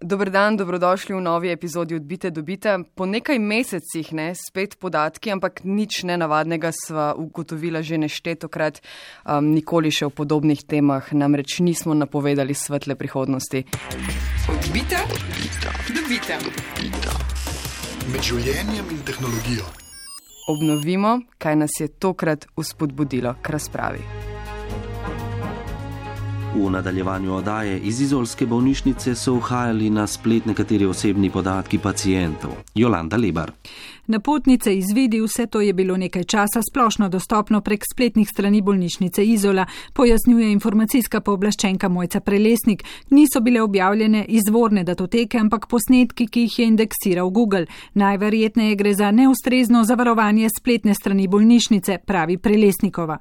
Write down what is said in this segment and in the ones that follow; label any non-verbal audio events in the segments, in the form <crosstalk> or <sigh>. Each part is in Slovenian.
Dober dan, dobrodošli v novi epizodi Odbite dobite. Po nekaj mesecih, ne, spet podatki, ampak nič nenavadnega sva ugotovila že neštetokrat, um, nikoli še o podobnih temah, namreč nismo napovedali svetle prihodnosti. Odbite, dobite. Med življenjem in tehnologijo. Obnovimo, kaj nas je tokrat uspodbudilo k razpravi. V nadaljevanju oddaje iz izolske bolnišnice so uhajali na splet nekateri osebni podatki pacijentov. Jolanda Lebar. Napotnice izvidi, vse to je bilo nekaj časa splošno dostopno prek spletnih strani bolnišnice Izola, pojasnjuje informacijska pooblaščenka Mojca Prelesnik. Niso bile objavljene izvorne datoteke, ampak posnetki, ki jih je indeksiral Google. Najverjetneje gre za neustrezno zavarovanje spletne strani bolnišnice, pravi Prelesnikova.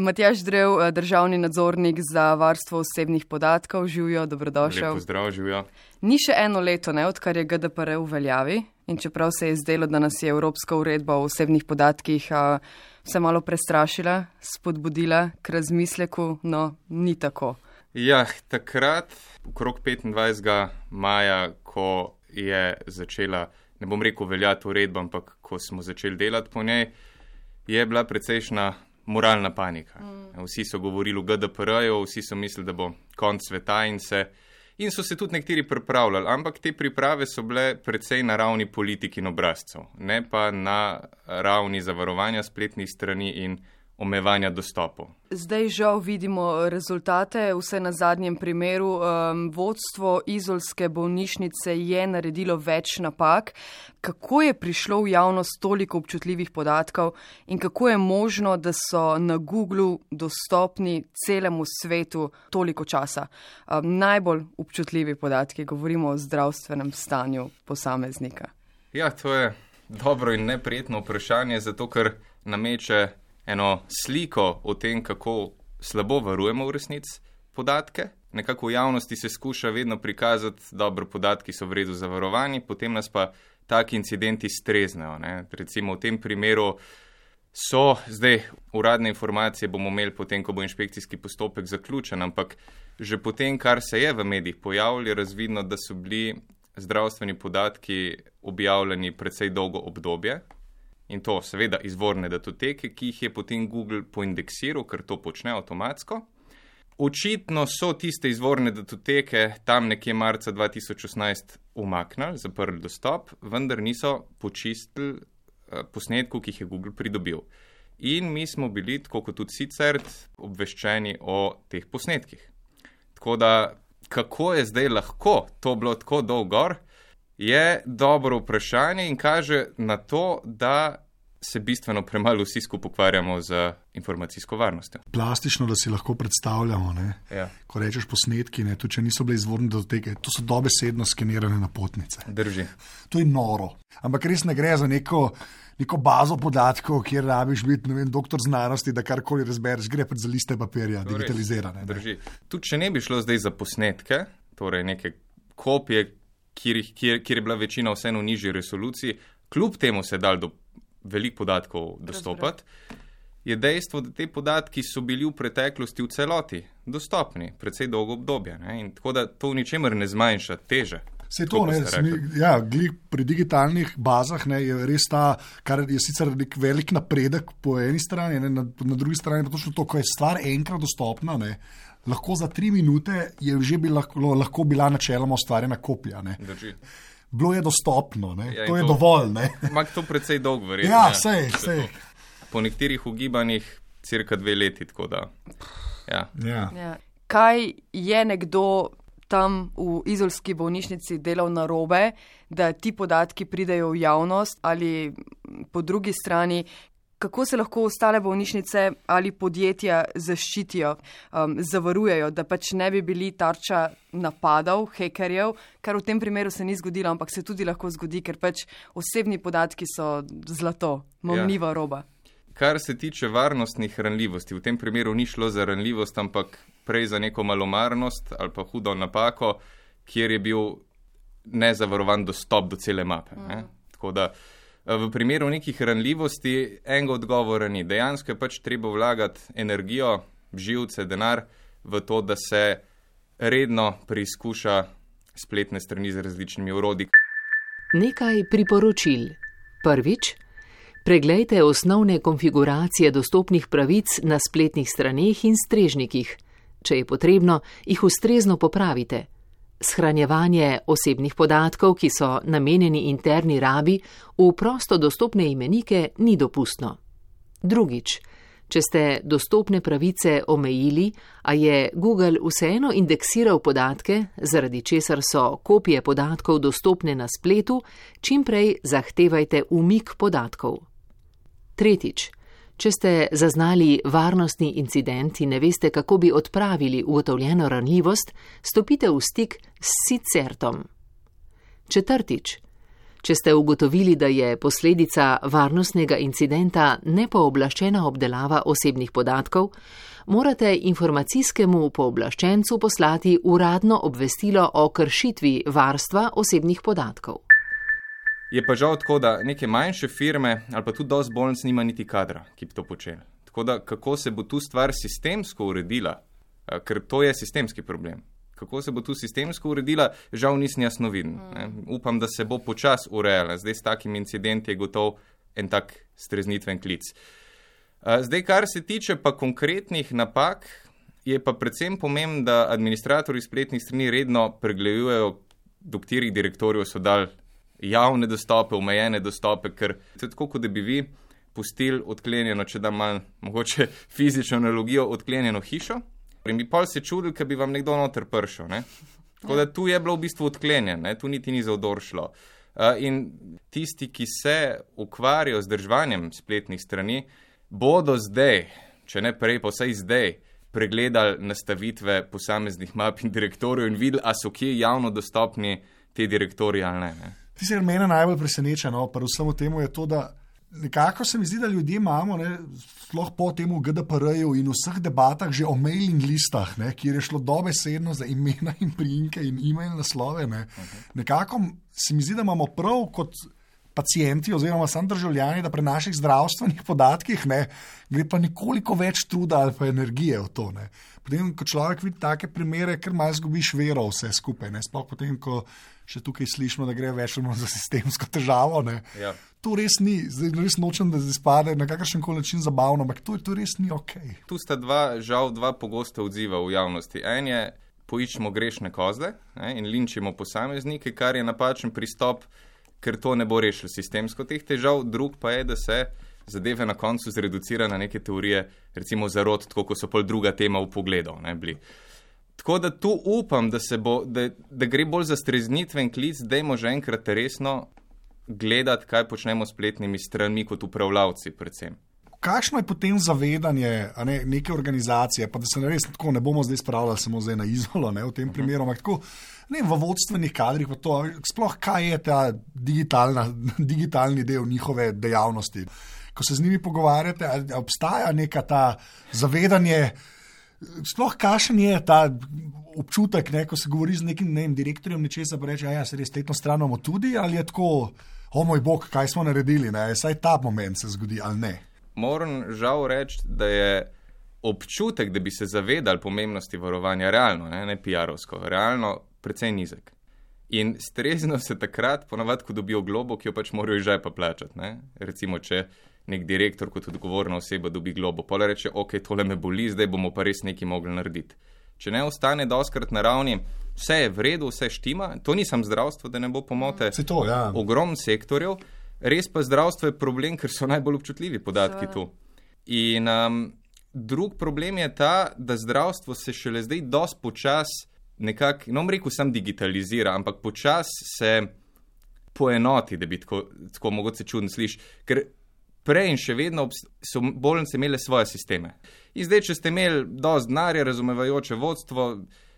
Matjaš Drev, eh, državni nadzornik za varstvo osebnih podatkov, živijo, dobrodošel. Pozdrav, živijo. Ni še eno leto, ne, odkar je GDPR v veljavi in čeprav se je zdelo, da nas je Evropska uredba o osebnih podatkih a, vse malo prestrašila, spodbudila k razmisleku, no, ni tako. Ja, takrat, okrog 25. maja, ko je začela, ne bom rekel veljati uredba, ampak ko smo začeli delati po njej, je bila precejšna moralna panika. Mm. Vsi so govorili o GDPR-ju, vsi so mislili, da bo konc sveta in se. In so se tudi nekateri pripravljali, ampak te priprave so bile precej na ravni politik in obrazcev, ne pa na ravni zavarovanja spletnih strani in omejevanja dostopov. Zdaj žal vidimo rezultate, vse na zadnjem primeru. Um, vodstvo izolske bolnišnice je naredilo več napak. Kako je prišlo v javnost toliko občutljivih podatkov in kako je možno, da so na Googlu dostopni celemu svetu toliko časa? Um, najbolj občutljivi podatki, govorimo o zdravstvenem stanju posameznika. Ja, to je dobro in neprijetno vprašanje, zato ker nameče eno sliko o tem, kako slabo varujemo v resnici podatke. Nekako v javnosti se skuša vedno prikazati, da podatki so v redu zavarovani, potem nas pa taki incidenti streznejo. Ne. Recimo v tem primeru so zdaj uradne informacije, bomo imeli potem, ko bo inšpekcijski postopek zaključen, ampak že potem, kar se je v medijih pojavilo, je razvidno, da so bili zdravstveni podatki objavljeni predvsej dolgo obdobje, in to seveda izvorne datoteke, ki jih je potem Google poindeksiral, ker to počne avtomatsko. Očitno so tiste izvorne datoteke tam nekje marca 2018 umaknili, zaprli dostop, vendar niso počistili uh, posnetkov, ki jih je Google pridobil. In mi smo bili, tako kot tudi sicer, obveščeni o teh posnetkih. Tako da, kako je zdaj lahko to bilo tako dolgo, je dobro vprašanje in kaže na to, da se bistveno premalo vsi skupaj ukvarjamo z informacijsko varnostjo. Plastično, da si lahko predstavljamo, ja. ko rečeš posnetki, ne, tudi če niso bile izvorne do tega, to so dobesedno skenirane napotnice. Drži. To je noro. Ampak res ne gre za neko. Neko bazo podatkov, kjer rabiš biti vem, doktor znanosti, da karkoli razbereš, gre pa za liste papirja, digitalizirane. ne. Drži. Tudi če ne bi šlo zdaj za posnetke, torej neke kopije, kjer, kjer, kjer je bila večina vseeno v nižji resoluciji, kljub temu se je dal do veliko podatkov dostopati, je dejstvo, da te podatki so bili v preteklosti v celoti dostopni, predvsej dolgo obdobje. Ne? In tako da to v ničemer ne zmanjša teže. Se to, ne, mi, ja, pri digitalnih bazah ne, je res ta, kar je sicer nek velik napredek po eni strani, ne, na, na drugi strani pa točno to, ko je stvar enkrat dostopna. Ne, lahko za tri minute je že bi lahko, lahko bila načeloma ustvarjena kopija. Bilo je dostopno, ne, Ja, to je to- dovolj. Ne. Ampak to predvsej dolgo verjetno. Ja, ne. sej, sej. Po nekaterih ugibanjih cirka dve leti, tako da. Ja. Ja. Ja. Kaj je nekdo tam v izolski bolnišnici delal na robe, da ti podatki pridejo v javnost, ali po drugi strani, kako se lahko ostale bolnišnice ali podjetja zaščitijo, um, zavarujejo, da pač ne bi bili tarča napadov, hekerjev, kar v tem primeru se ni zgodilo, ampak se tudi lahko zgodi, ker pač osebni podatki so zlato, mamljiva ja. roba. Kar se tiče varnostnih ranljivosti, v tem primeru ni šlo za ranljivost, ampak prej za neko malomarnost ali pa hudo napako, kjer je bil nezavarovan dostop do cele mape. Mm. Tako da eh, v primeru nekih ranljivosti enega odgovora ni. Dejansko je pač treba vlagati energijo, živce, denar v to, da se redno preizkuša spletne strani z različnimi urodji. Nekaj priporočil. Prvič, preglejte osnovne konfiguracije dostopnih pravic na spletnih straneh in strežnikih. Če je potrebno, jih ustrezno popravite. Shranjevanje osebnih podatkov, ki so namenjeni interni rabi, v prosto dostopne imenike ni dopustno. Drugič, če ste dostopne pravice omejili, a je Google vseeno indeksiral podatke, zaradi česar so kopije podatkov dostopne na spletu, čimprej zahtevajte umik podatkov. Tretjič, če ste zaznali varnostni incident in ne veste, kako bi odpravili ugotovljeno ranljivost, stopite v stik s sicertom. Četrtič, Če ste ugotovili, da je posledica varnostnega incidenta nepooblaščena obdelava osebnih podatkov, morate informacijskemu pooblaščencu poslati uradno obvestilo o kršitvi varstva osebnih podatkov. Je pa žal tako, da neke manjše firme ali pa tudi dosti bolnic nima niti kadra, ki bi to počeli. Tako da kako se bo tu stvar sistemsko uredila, ker to je sistemski problem kako se bo tu sistemsko uredila, žal nisem jasno viden. Mm. Upam, da se bo počasi urejala. Zdaj s takim incidentom je gotov en tak streznitven klic. Zdaj, kar se tiče pa konkretnih napak, je pa predvsem pomembno, da administratorji spletnih strani redno pregledujejo, do katerih direktorjev so dal javne dostope, omejene dostope, ker to je tako, kot da bi vi pustili odklenjeno, če da malo mogoče <laughs> fizično analogijo, odklenjeno hišo. In bi pol se čudil, ker bi vam nekdo noter pršel. Ne? Tako da tu je bilo v bistvu odklenjen, ne? tu niti ni za odor šlo. In tisti, ki se ukvarjajo z držanjem spletnih strani, bodo zdaj, če ne prej, pa vsaj zdaj, pregledali nastavitve posameznih map in direktorjev in videli, ali so kje javno dostopni ti direktori ali ne. ne. Tisti, kar mene najbolj preseneča, no, pa vsemu temu je to, da nekako se mi zdi, da ljudje imamo, ne, sploh po tem GDPR-ju in vseh debatah, že o mailing listah, ne, kjer je šlo dobesedno za imena in prijimke in e-mail naslove. Ne. Nekako se mi zdi, da imamo prav kot. Pacijenti, oziroma sam državljani, da pri naših zdravstvenih podatkih ne, gre pa nekoliko več truda ali pa energije v to. Ne. Potem, ko človek vidi take primere, ker malo zgubiš vero vse skupaj. Sploh potem, ko še tukaj slišimo, da gre več za sistemsko težavo. Ja to res ni, zdaj res nočem, da izpade na kakršen koli način zabavno, ampak to, to res ni ok. Tu sta dva, žal, dva pogosta odziva v javnosti. En je, poiščemo grešne kozle ne, in linčimo posameznike, kar je napačen pristop, ker to ne bo rešilo sistemsko teh težav. Drug pa je, da se zadeve na koncu zreducira na neke teorije, recimo zarod, tako kot so pol druga tema v pogledu. Tako da tu upam, da, bo, da, da gre bolj za streznitven klic, da imamo že enkrat resno gledati, kaj počnemo s spletnimi stranmi, kot upravljavci. Predvsem. Kakšno je potem zavedanje ne, neke organizacije, pa da se ne, res, tako, ne bomo zdaj spravljali samo zdaj na izolo, ne, v tem primeru, ampak tako ne, v vodstvenih kadrih, to, sploh kaj je ta <laughs> digitalni del njihove dejavnosti. Ko se z njimi pogovarjate, obstaja neka ta zavedanje, sploh kakšen je ta občutek, ne, ko se govori z nekim ne, direktorjem nečesa, pa reče, da ja, se res letno stran imamo tudi ali je tako o moj bog, kaj smo naredili, ne? saj ta moment se zgodi ali ne. Moram žal reči, da je občutek, da bi se zavedali pomembnosti varovanja, realno, ne, ne PR-ovsko, realno precej nizek. In strezno se takrat, ponavadi, ko dobijo globo, ki jo pač morajo že pa plačati. Ne? Recimo, če nek direktor kot odgovorna oseba dobi globo, pa reče, ok, tole me boli, zdaj bomo pa res nekaj mogli narediti. Če ne ostane doskrat na ravni, vse je v redu, vse štima. To nisem zdravstvo, da ne bo pomote. To, ja. Ogromno sektorjev, res pa zdravstvo je problem, ker so najbolj občutljivi podatki Sve. tu. In um, drug problem je ta, da zdravstvo se šele zdaj dosti počasi, nekako, no, rekel sem digitalizira, ampak počasi se poenoti, da bi tako, tako mogoče čudno slišati. Ker prej in še vedno so bolnice imele svoje sisteme. In zdaj, če ste imeli dovolj denarja, razumevajoče vodstvo,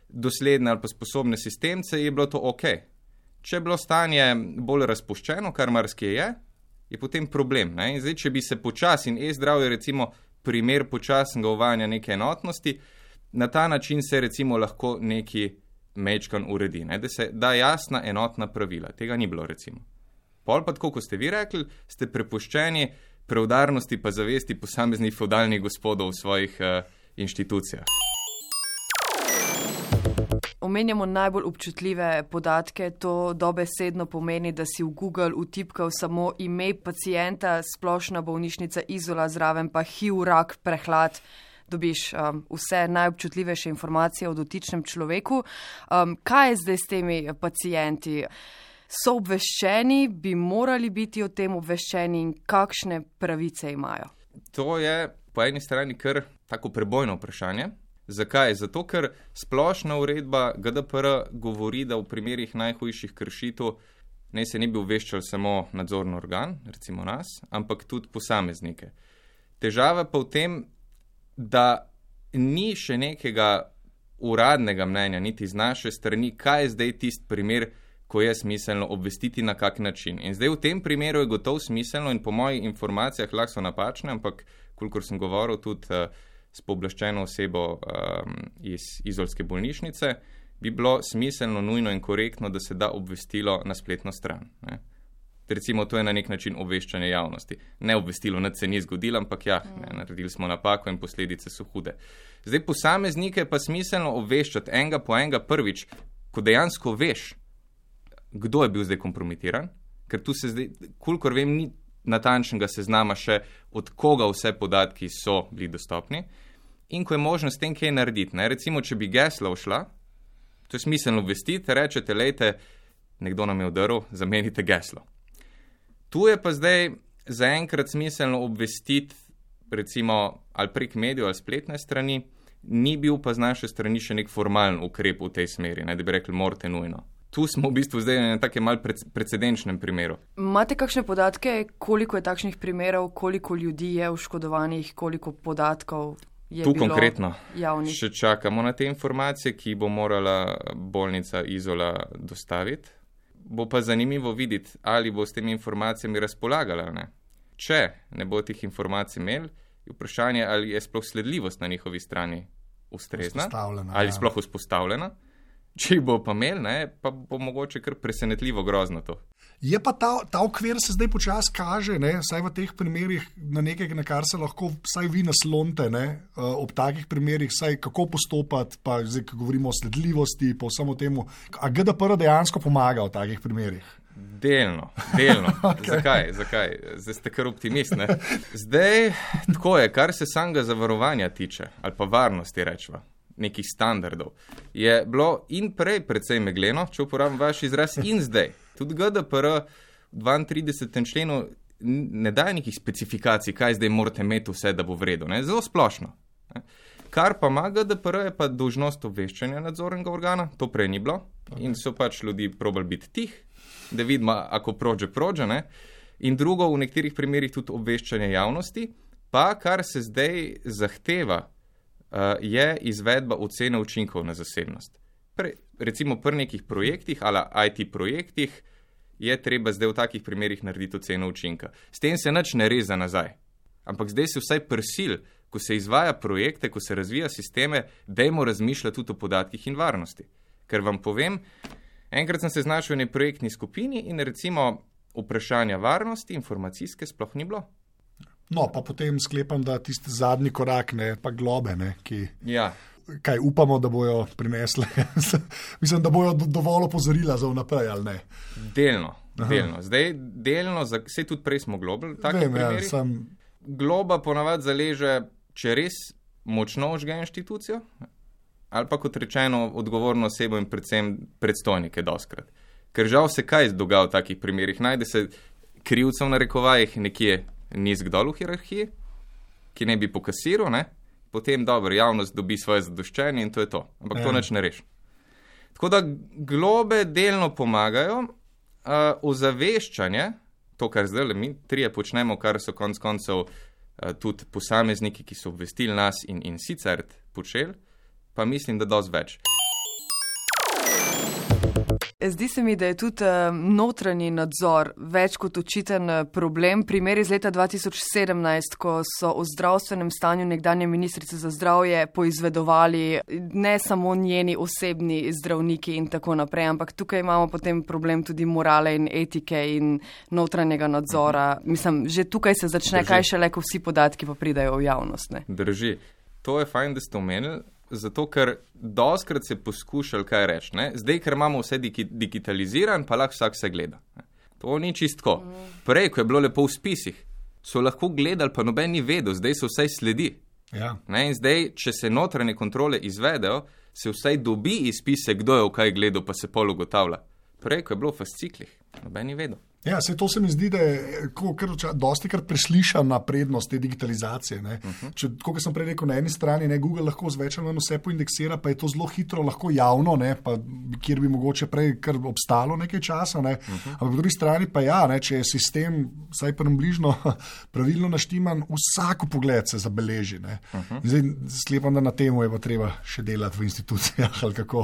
dosledne ali pa sposobne sistemce, je bilo to ok. Če je bilo stanje bolj razpuščeno, kar marsikje je, je potem problem. Zdaj, če bi se počasi in e-zdravje, recimo, primer počasnega uvajanja neke enotnosti, na ta način se recimo lahko neki mečkan uredi, ne? da se da jasna enotna pravila. Tega ni bilo, recimo. Pol pa tako, kot ste vi rekli, ste prepuščeni preudarnosti pa zavesti posameznih feudalnih gospodov v svojih uh, inštitucijah. Omenjamo najbolj občutljive podatke, to dobesedno pomeni, da si v Google utipkal samo ime pacijenta, splošna bolnišnica izola, zraven pa HIV, rak, prehlad. Dobiš um, vse najobčutljivejše informacije o dotičnem človeku. Um, kaj je zdaj s temi pacijenti? So obveščeni, bi morali biti o tem obveščeni in kakšne pravice imajo? To je po eni strani kar tako prebojno vprašanje. Zakaj? Zato, ker splošna uredba GDPR govori, da v primerih najhujših kršitev ne se ne bi obveščal samo nadzorni organ, recimo nas, ampak tudi posameznike. Težava pa v tem, da ni še nekega uradnega mnenja, niti z naše strani, kaj je zdaj tisti primer, ko je smiselno obvestiti na kak način. In zdaj v tem primeru je gotovo smiselno in po mojih informacijah lahko so napačne, ampak kolikor sem govoril tudi uh, s pooblaščeno osebo um, iz izolske bolnišnice, bi bilo smiselno, nujno in korektno, da se da obvestilo na spletno stran. Ne. Recimo, to je na nek način obveščanje javnosti. Ne obvestilo, da se ni zgodilo, ampak ja, ne, naredili smo napako in posledice so hude. Zdaj, posameznike pa smiselno obveščati enega po enega prvič, ko dejansko veš, kdo je bil zdaj kompromitiran, ker tu se zdaj, kolikor vem, ni natančnega seznama še, od koga vse podatki so bili dostopni in ko je možno s tem kaj narediti. Ne? Recimo, če bi gesla všla, to je smiselno obvestiti, rečete, lejte, nekdo nam je udaril, zamenite geslo. Tu je pa zdaj zaenkrat smiselno obvestiti, recimo, ali prek medijev ali spletne strani, ni bil pa z naše strani še nek formalen ukrep v tej smeri, ne, da bi rekli, morate nujno tu smo v bistvu zdaj na takem mal precedenčnem primeru. Imate kakšne podatke, koliko je takšnih primerov, koliko ljudi je oškodovanih, koliko podatkov? Tu konkretno. Javnih. Še čakamo na te informacije, ki bo morala bolnica Izola dostaviti. Bo pa zanimivo videti, ali bo s temi informacijami razpolagala. Ne? Če ne bo teh informacij imel, je vprašanje, ali je sploh sledljivost na njihovi strani ustrezna ali ja. sploh vzpostavljena. <laughs> Če jih bo pa imel, ne, pa bo mogoče kar presenetljivo grozno to. Je pa ta, ta okvir se zdaj počasi kaže, ne, vsaj v teh primerih, na nekaj, na kar se lahko vsaj vi naslonite, ne, eh, ob takih primerih, vsaj kako postopati, pa zdaj, ko govorimo o sledljivosti, pa vsemu temu. A GDPR dejansko pomaga v takih primerih? Delno, delno. <laughs> okay. Zakaj? Zakaj? Zdaj ste kar optimist. Ne? Zdaj, tako je, kar se samega zavarovanja tiče, ali pa varnosti rečemo nekih standardov. Je bilo in prej precej megleno, če uporabim vaš izraz, in <laughs> zdaj. Tudi GDPR v 32. členu ne daje nekih specifikacij, kaj zdaj morate imeti vse, da bo vredno. Zelo splošno. Ne? Kar pa ima GDPR, je pa dožnost obveščanja nadzornega organa, to prej ni bilo okay. in so pač ljudi probali biti tih, da vidimo, ako prođe, prođe. Ne? In drugo, v nekaterih primerjih tudi obveščanje javnosti, pa kar se zdaj zahteva je izvedba ocene učinkov na zasebnost. Pre, recimo pri nekih projektih ali IT projektih je treba zdaj v takih primerih narediti oceno učinka. S tem se nič ne reza nazaj. Ampak zdaj se vsaj prsil, ko se izvaja projekte, ko se razvija sisteme, dajmo razmišljati tudi o podatkih in varnosti. Ker vam povem, enkrat sem se znašel v neki projektni skupini in recimo vprašanja varnosti informacijske sploh ni bilo. No, pa potem sklepam, da tisti zadnji korak, ne pa globe, ne, ki. Ja. Kaj upamo, da bojo prinesle? <laughs> Mislim, da bojo do, dovolj opozorila za vnaprej, ali ne? Delno, delno. Zdaj, delno, vse tudi prej smo globali. Ja, sem... Globa ponavadi zaleže, če res močno ožge inštitucijo, ali pa kot rečeno, odgovorno osebo in predvsem predstojnike, doskrat. Ker žal se kaj dogaja v takih primerih. Najde se krivcev na rekovajih nekje nizk dol v hierarhiji, ki ne bi pokasiral, ne? potem dobro, javnost dobi svoje zadoščenje in to je to. Ampak ja. to neč ne reši. Tako da globe delno pomagajo, uh, ozaveščanje, to, kar zdaj le mi trije počnemo, kar so konc koncev uh, tudi posamezniki, ki so obvestili nas in, in sicer počeli, pa mislim, da dosti več. Zdi se mi, da je tudi uh, notranji nadzor več kot očiten eh, problem. Primer iz leta 2017, ko so o zdravstvenem stanju nekdanje ministrice za zdravje poizvedovali ne samo njeni osebni zdravniki in tako naprej, ampak tukaj imamo potem problem tudi morale in etike in notranjega nadzora. Mislim, že tukaj se začne, Drži. kaj šele, ko vsi podatki pa pridajo v javnost. Ne? Drži. To je fajn, da ste omenili. Zato ker doskrat se poskušali kaj reči. Ne? Zdaj, ker imamo vse digi digitaliziran, pa lahko vsak se gleda. Ne? To ni čistko. Prej, ko je bilo lepo v spisih, so lahko gledali, pa noben ni vedel, zdaj so vse sledi. Ja. Ne? In zdaj, če se notranje kontrole izvedejo, se vsaj dobi izpise, kdo je v kaj gledal, pa se pol ugotavlja. Prej, ko je bilo v fasciklih, noben ni vedel. Ja, se to se mi zdi, da je ko, kar, dosti krat preslišana prednost te digitalizacije. Uh -huh. Če, kot sem prej rekel, na eni strani ne, Google lahko zvečer vse poindeksira, pa je to zelo hitro, lahko javno, ne, pa, kjer bi mogoče prej kar obstalo nekaj časa. Ne. Uh -huh. Ampak po drugi strani pa ja, ne, če je sistem vsaj približno <laughs> pravilno naštiman, vsak pogled se zabeleži. Uh -huh. Zdaj sklepam, da na tem je pa treba še delati v institucijah.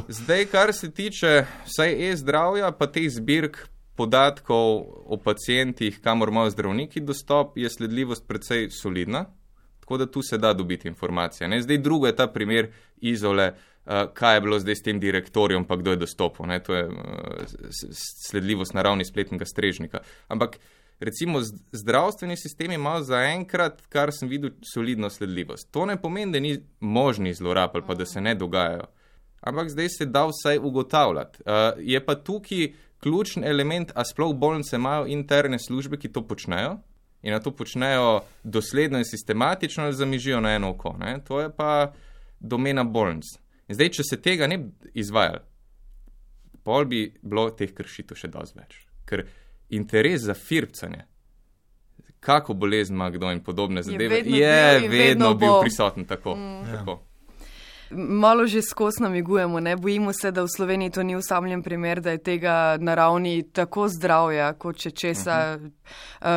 Zdaj, kar se tiče vsaj e-zdravja, pa teh zbirk podatkov o pacijentih, kamor imajo zdravniki dostop, je sledljivost precej solidna, tako da tu se da dobiti informacije. Ne? Zdaj, drugo je ta primer izole, uh, kaj je bilo zdaj s tem direktorjem, pa kdo je dostopal. Ne? To je uh, sledljivost na ravni spletnega strežnika. Ampak recimo zdravstveni sistem ima zaenkrat, kar sem videl, solidno sledljivost. To ne pomeni, da ni možni zlorab ali pa da se ne dogajajo. Ampak zdaj se da vsaj ugotavljati. Uh, je pa tukaj ključen element, a sploh bolnice imajo interne službe, ki to počnejo in na to počnejo dosledno in sistematično ali zamižijo na eno oko. Ne? To je pa domena bolnic. In zdaj, če se tega ne bi izvajali, pol bi bilo teh kršitev še dosti več. Ker interes za fircanje, kako bolezen ima kdo in podobne zadeve, vedno je bil vedno bil prisoten tako. Mm. tako. Malo že skozi namigujemo, ne bojimo se, da v Sloveniji to ni usamljen primer, da je tega na ravni tako zdravja, kot če česa uh -huh.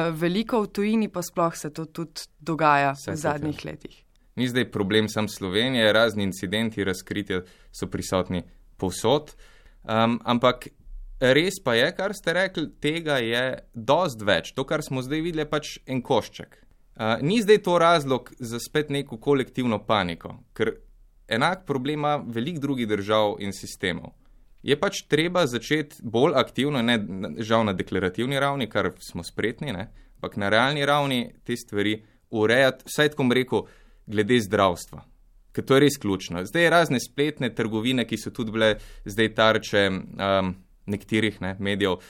uh, veliko v tujini, pa sploh se to tudi dogaja Vse v to, zadnjih letih. Ni zdaj problem sam Slovenije, razni incidenti, razkritja so prisotni povsod. Um, ampak res pa je, kar ste rekli, tega je dost več. To, kar smo zdaj videli, je pač en košček. Uh, ni zdaj to razlog za spet neko kolektivno paniko, ker enak problem ima veliko drugih držav in sistemov. Je pač treba začeti bolj aktivno, ne žal na deklarativni ravni, kar smo spretni, ne, ampak na realni ravni te stvari urejati, vsaj tako rekel, glede zdravstva. Ker to je res ključno. Zdaj razne spletne trgovine, ki so tudi bile zdaj tarče um, nekaterih ne, medijev.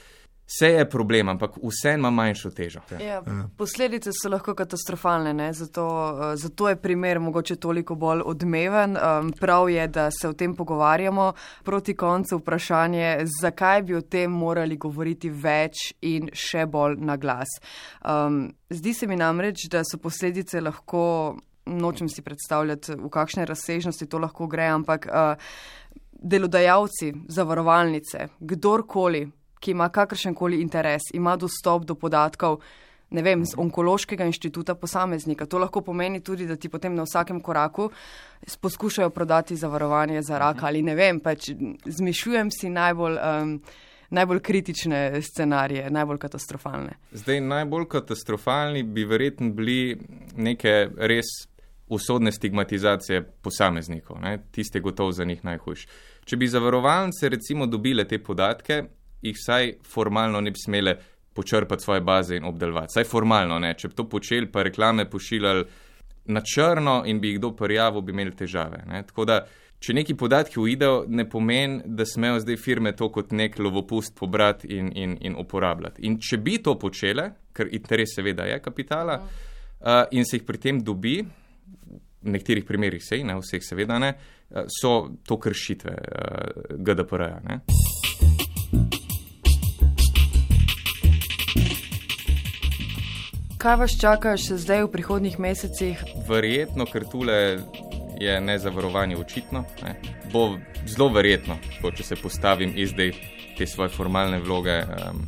Vse je problem, ampak vse ima manjšo težo. Ja, posledice so lahko katastrofalne, ne? zato, uh, zato je primer mogoče toliko bolj odmeven. Um, prav je, da se o tem pogovarjamo. Proti koncu vprašanje, zakaj bi o tem morali govoriti več in še bolj na glas. Um, zdi se mi namreč, da so posledice lahko, nočem si predstavljati, v kakšne razsežnosti to lahko gre, ampak uh, delodajalci, zavarovalnice, kdorkoli, ki ima kakršen koli interes, ima dostop do podatkov, ne vem, z onkološkega inštituta posameznika. To lahko pomeni tudi, da ti potem na vsakem koraku poskušajo prodati zavarovanje za rak ali ne vem, pač zmišljujem si najbolj. Um, Najbolj kritične scenarije, najbolj katastrofalne. Zdaj, najbolj katastrofalni bi verjetno bili neke res usodne stigmatizacije posameznikov, ne? tiste gotovo za njih najhujši. Če bi zavarovalnice recimo dobile te podatke, jih vsaj formalno ne bi smele počrpati svoje baze in obdelovati. Vsaj formalno ne. Če bi to počeli, pa reklame pošiljali na črno in bi jih kdo prijavil, bi imeli težave. Ne? Tako da, če neki podatki uidejo, ne pomeni, da smejo zdaj firme to kot nek lovopust pobrati in, in, in uporabljati. In če bi to počele, ker interes seveda je kapitala, uh, in se jih pri tem dobi, v nekaterih primerjih sej, ne vseh seveda ne, so to kršitve uh, GDPR-ja. Kaj vas čaka še zdaj v prihodnjih mesecih? Verjetno, ker tule je nezavarovanje očitno. Ne. Bo zelo verjetno, tako, če se postavim izdaj te svoje formalne vloge um,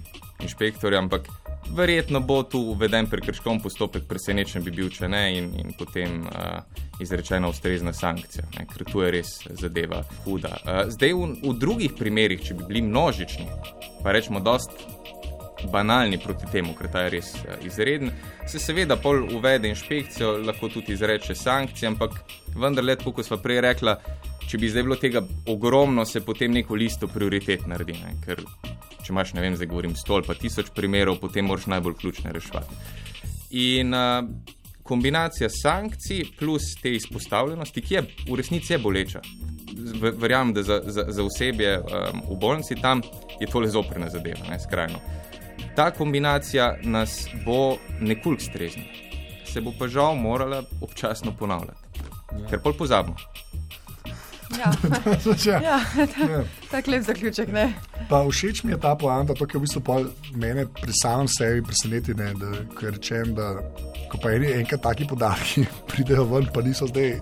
inšpektorja, ampak verjetno bo tu uveden prekrškom postopek, presenečen bi bil, če ne, in, in potem uh, izrečena ustrezna sankcija, ne, ker tu je res zadeva huda. Uh, zdaj v, v drugih primerih, če bi bili množični, pa rečemo dost banalni proti temu, ker ta je res eh, izreden. Se seveda pol uvede inšpekcijo, lahko tudi izreče sankcije, ampak vendarle, kot smo prej rekla, če bi zdaj bilo tega ogromno, se potem neko listo prioritet naredi. Ne? Ker če imaš, ne vem, zdaj govorim stol, pa tisoč primerov, potem moraš najbolj ključne reševati. In uh, kombinacija sankcij plus te izpostavljenosti, ki je v resnici je boleča. V- Verjamem, da za, za, za osebje um, v bolnici tam je to le zoprna zadeva, ne, skrajno. Ta kombinacija nas bo nekoliko streznila, se bo pa žal morala občasno ponavljati, ker pol pozabimo. Ja, <laughs> Ja. ja, <laughs> Ja. tak lep zaključek, ne? Pa všeč mi je ta poanta, to, ki v bistvu mene pri samem sebi preseneti, ne, da ko rečem, da ko pa eni enkrat taki podatki <laughs> pridejo ven, pa niso zdaj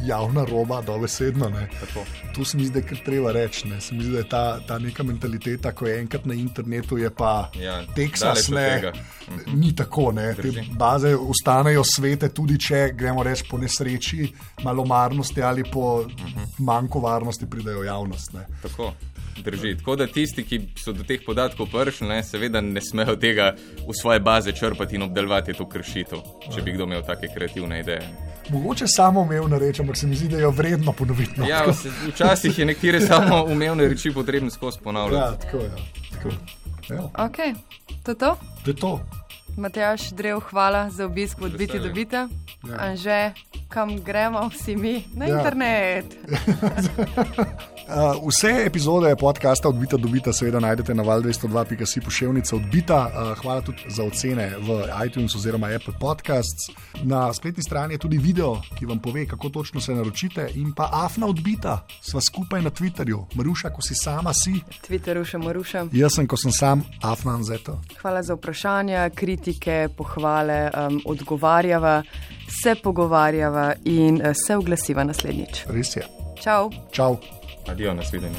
javna roba, dobesedno. Ne. Tako. To se mi zdi, da je treba reči. Ne. Se mi zdi, da je ta, ta neka mentaliteta, ko je enkrat na internetu, je pa Ja, Teksas, ne. Mhm. ni tako. Ne. Te Drži. baze ostanejo svete, tudi če gremo reči po nesreči, malomarnosti ali po Mhm. manjku varnosti pridejo javnost. Ne. Tako. Drži. Tako da tisti, ki so do teh podatkov prišli, ne, seveda ne smejo tega v svoje baze črpati in obdelovati to kršitev, če bi kdo imel take kreativne ideje. Mogoče samo umevno reči, ampak se mi zdi, da je vredno ponoviti. No. Ja, vse- včasih je nekatere <laughs> samo umevne reči potrebno skozi ja, ponavljati. tako je. Tako. Evo, Ok, to je to. To je to. Matejaš, drev, hvala za obisk v odbiti veseljem. dobita. Ja. Anže, kam gremo vsi mi? Na Ja. internet. Uh, <laughs> vse epizode podcasta Odbita dobita seveda najdete na val202.si pošiljnica Odbita. Uh, hvala tudi za ocene v iTunes oziroma Apple Podcasts. Na spletni strani je tudi video, ki vam pove, kako točno se naročite. In pa Afna Odbita, sva skupaj na Twitterju. Maruša, ko si sama si, Twitter rušem. jaz sem, ko sem sam, Afna Anzeto. Hvala za vprašanja, kritike, pohvale, um, odgovarjava, se pogovarjava in uh, se oglasiva naslednjič. Res je. Čau! Čau. Adijo, nasvidenje.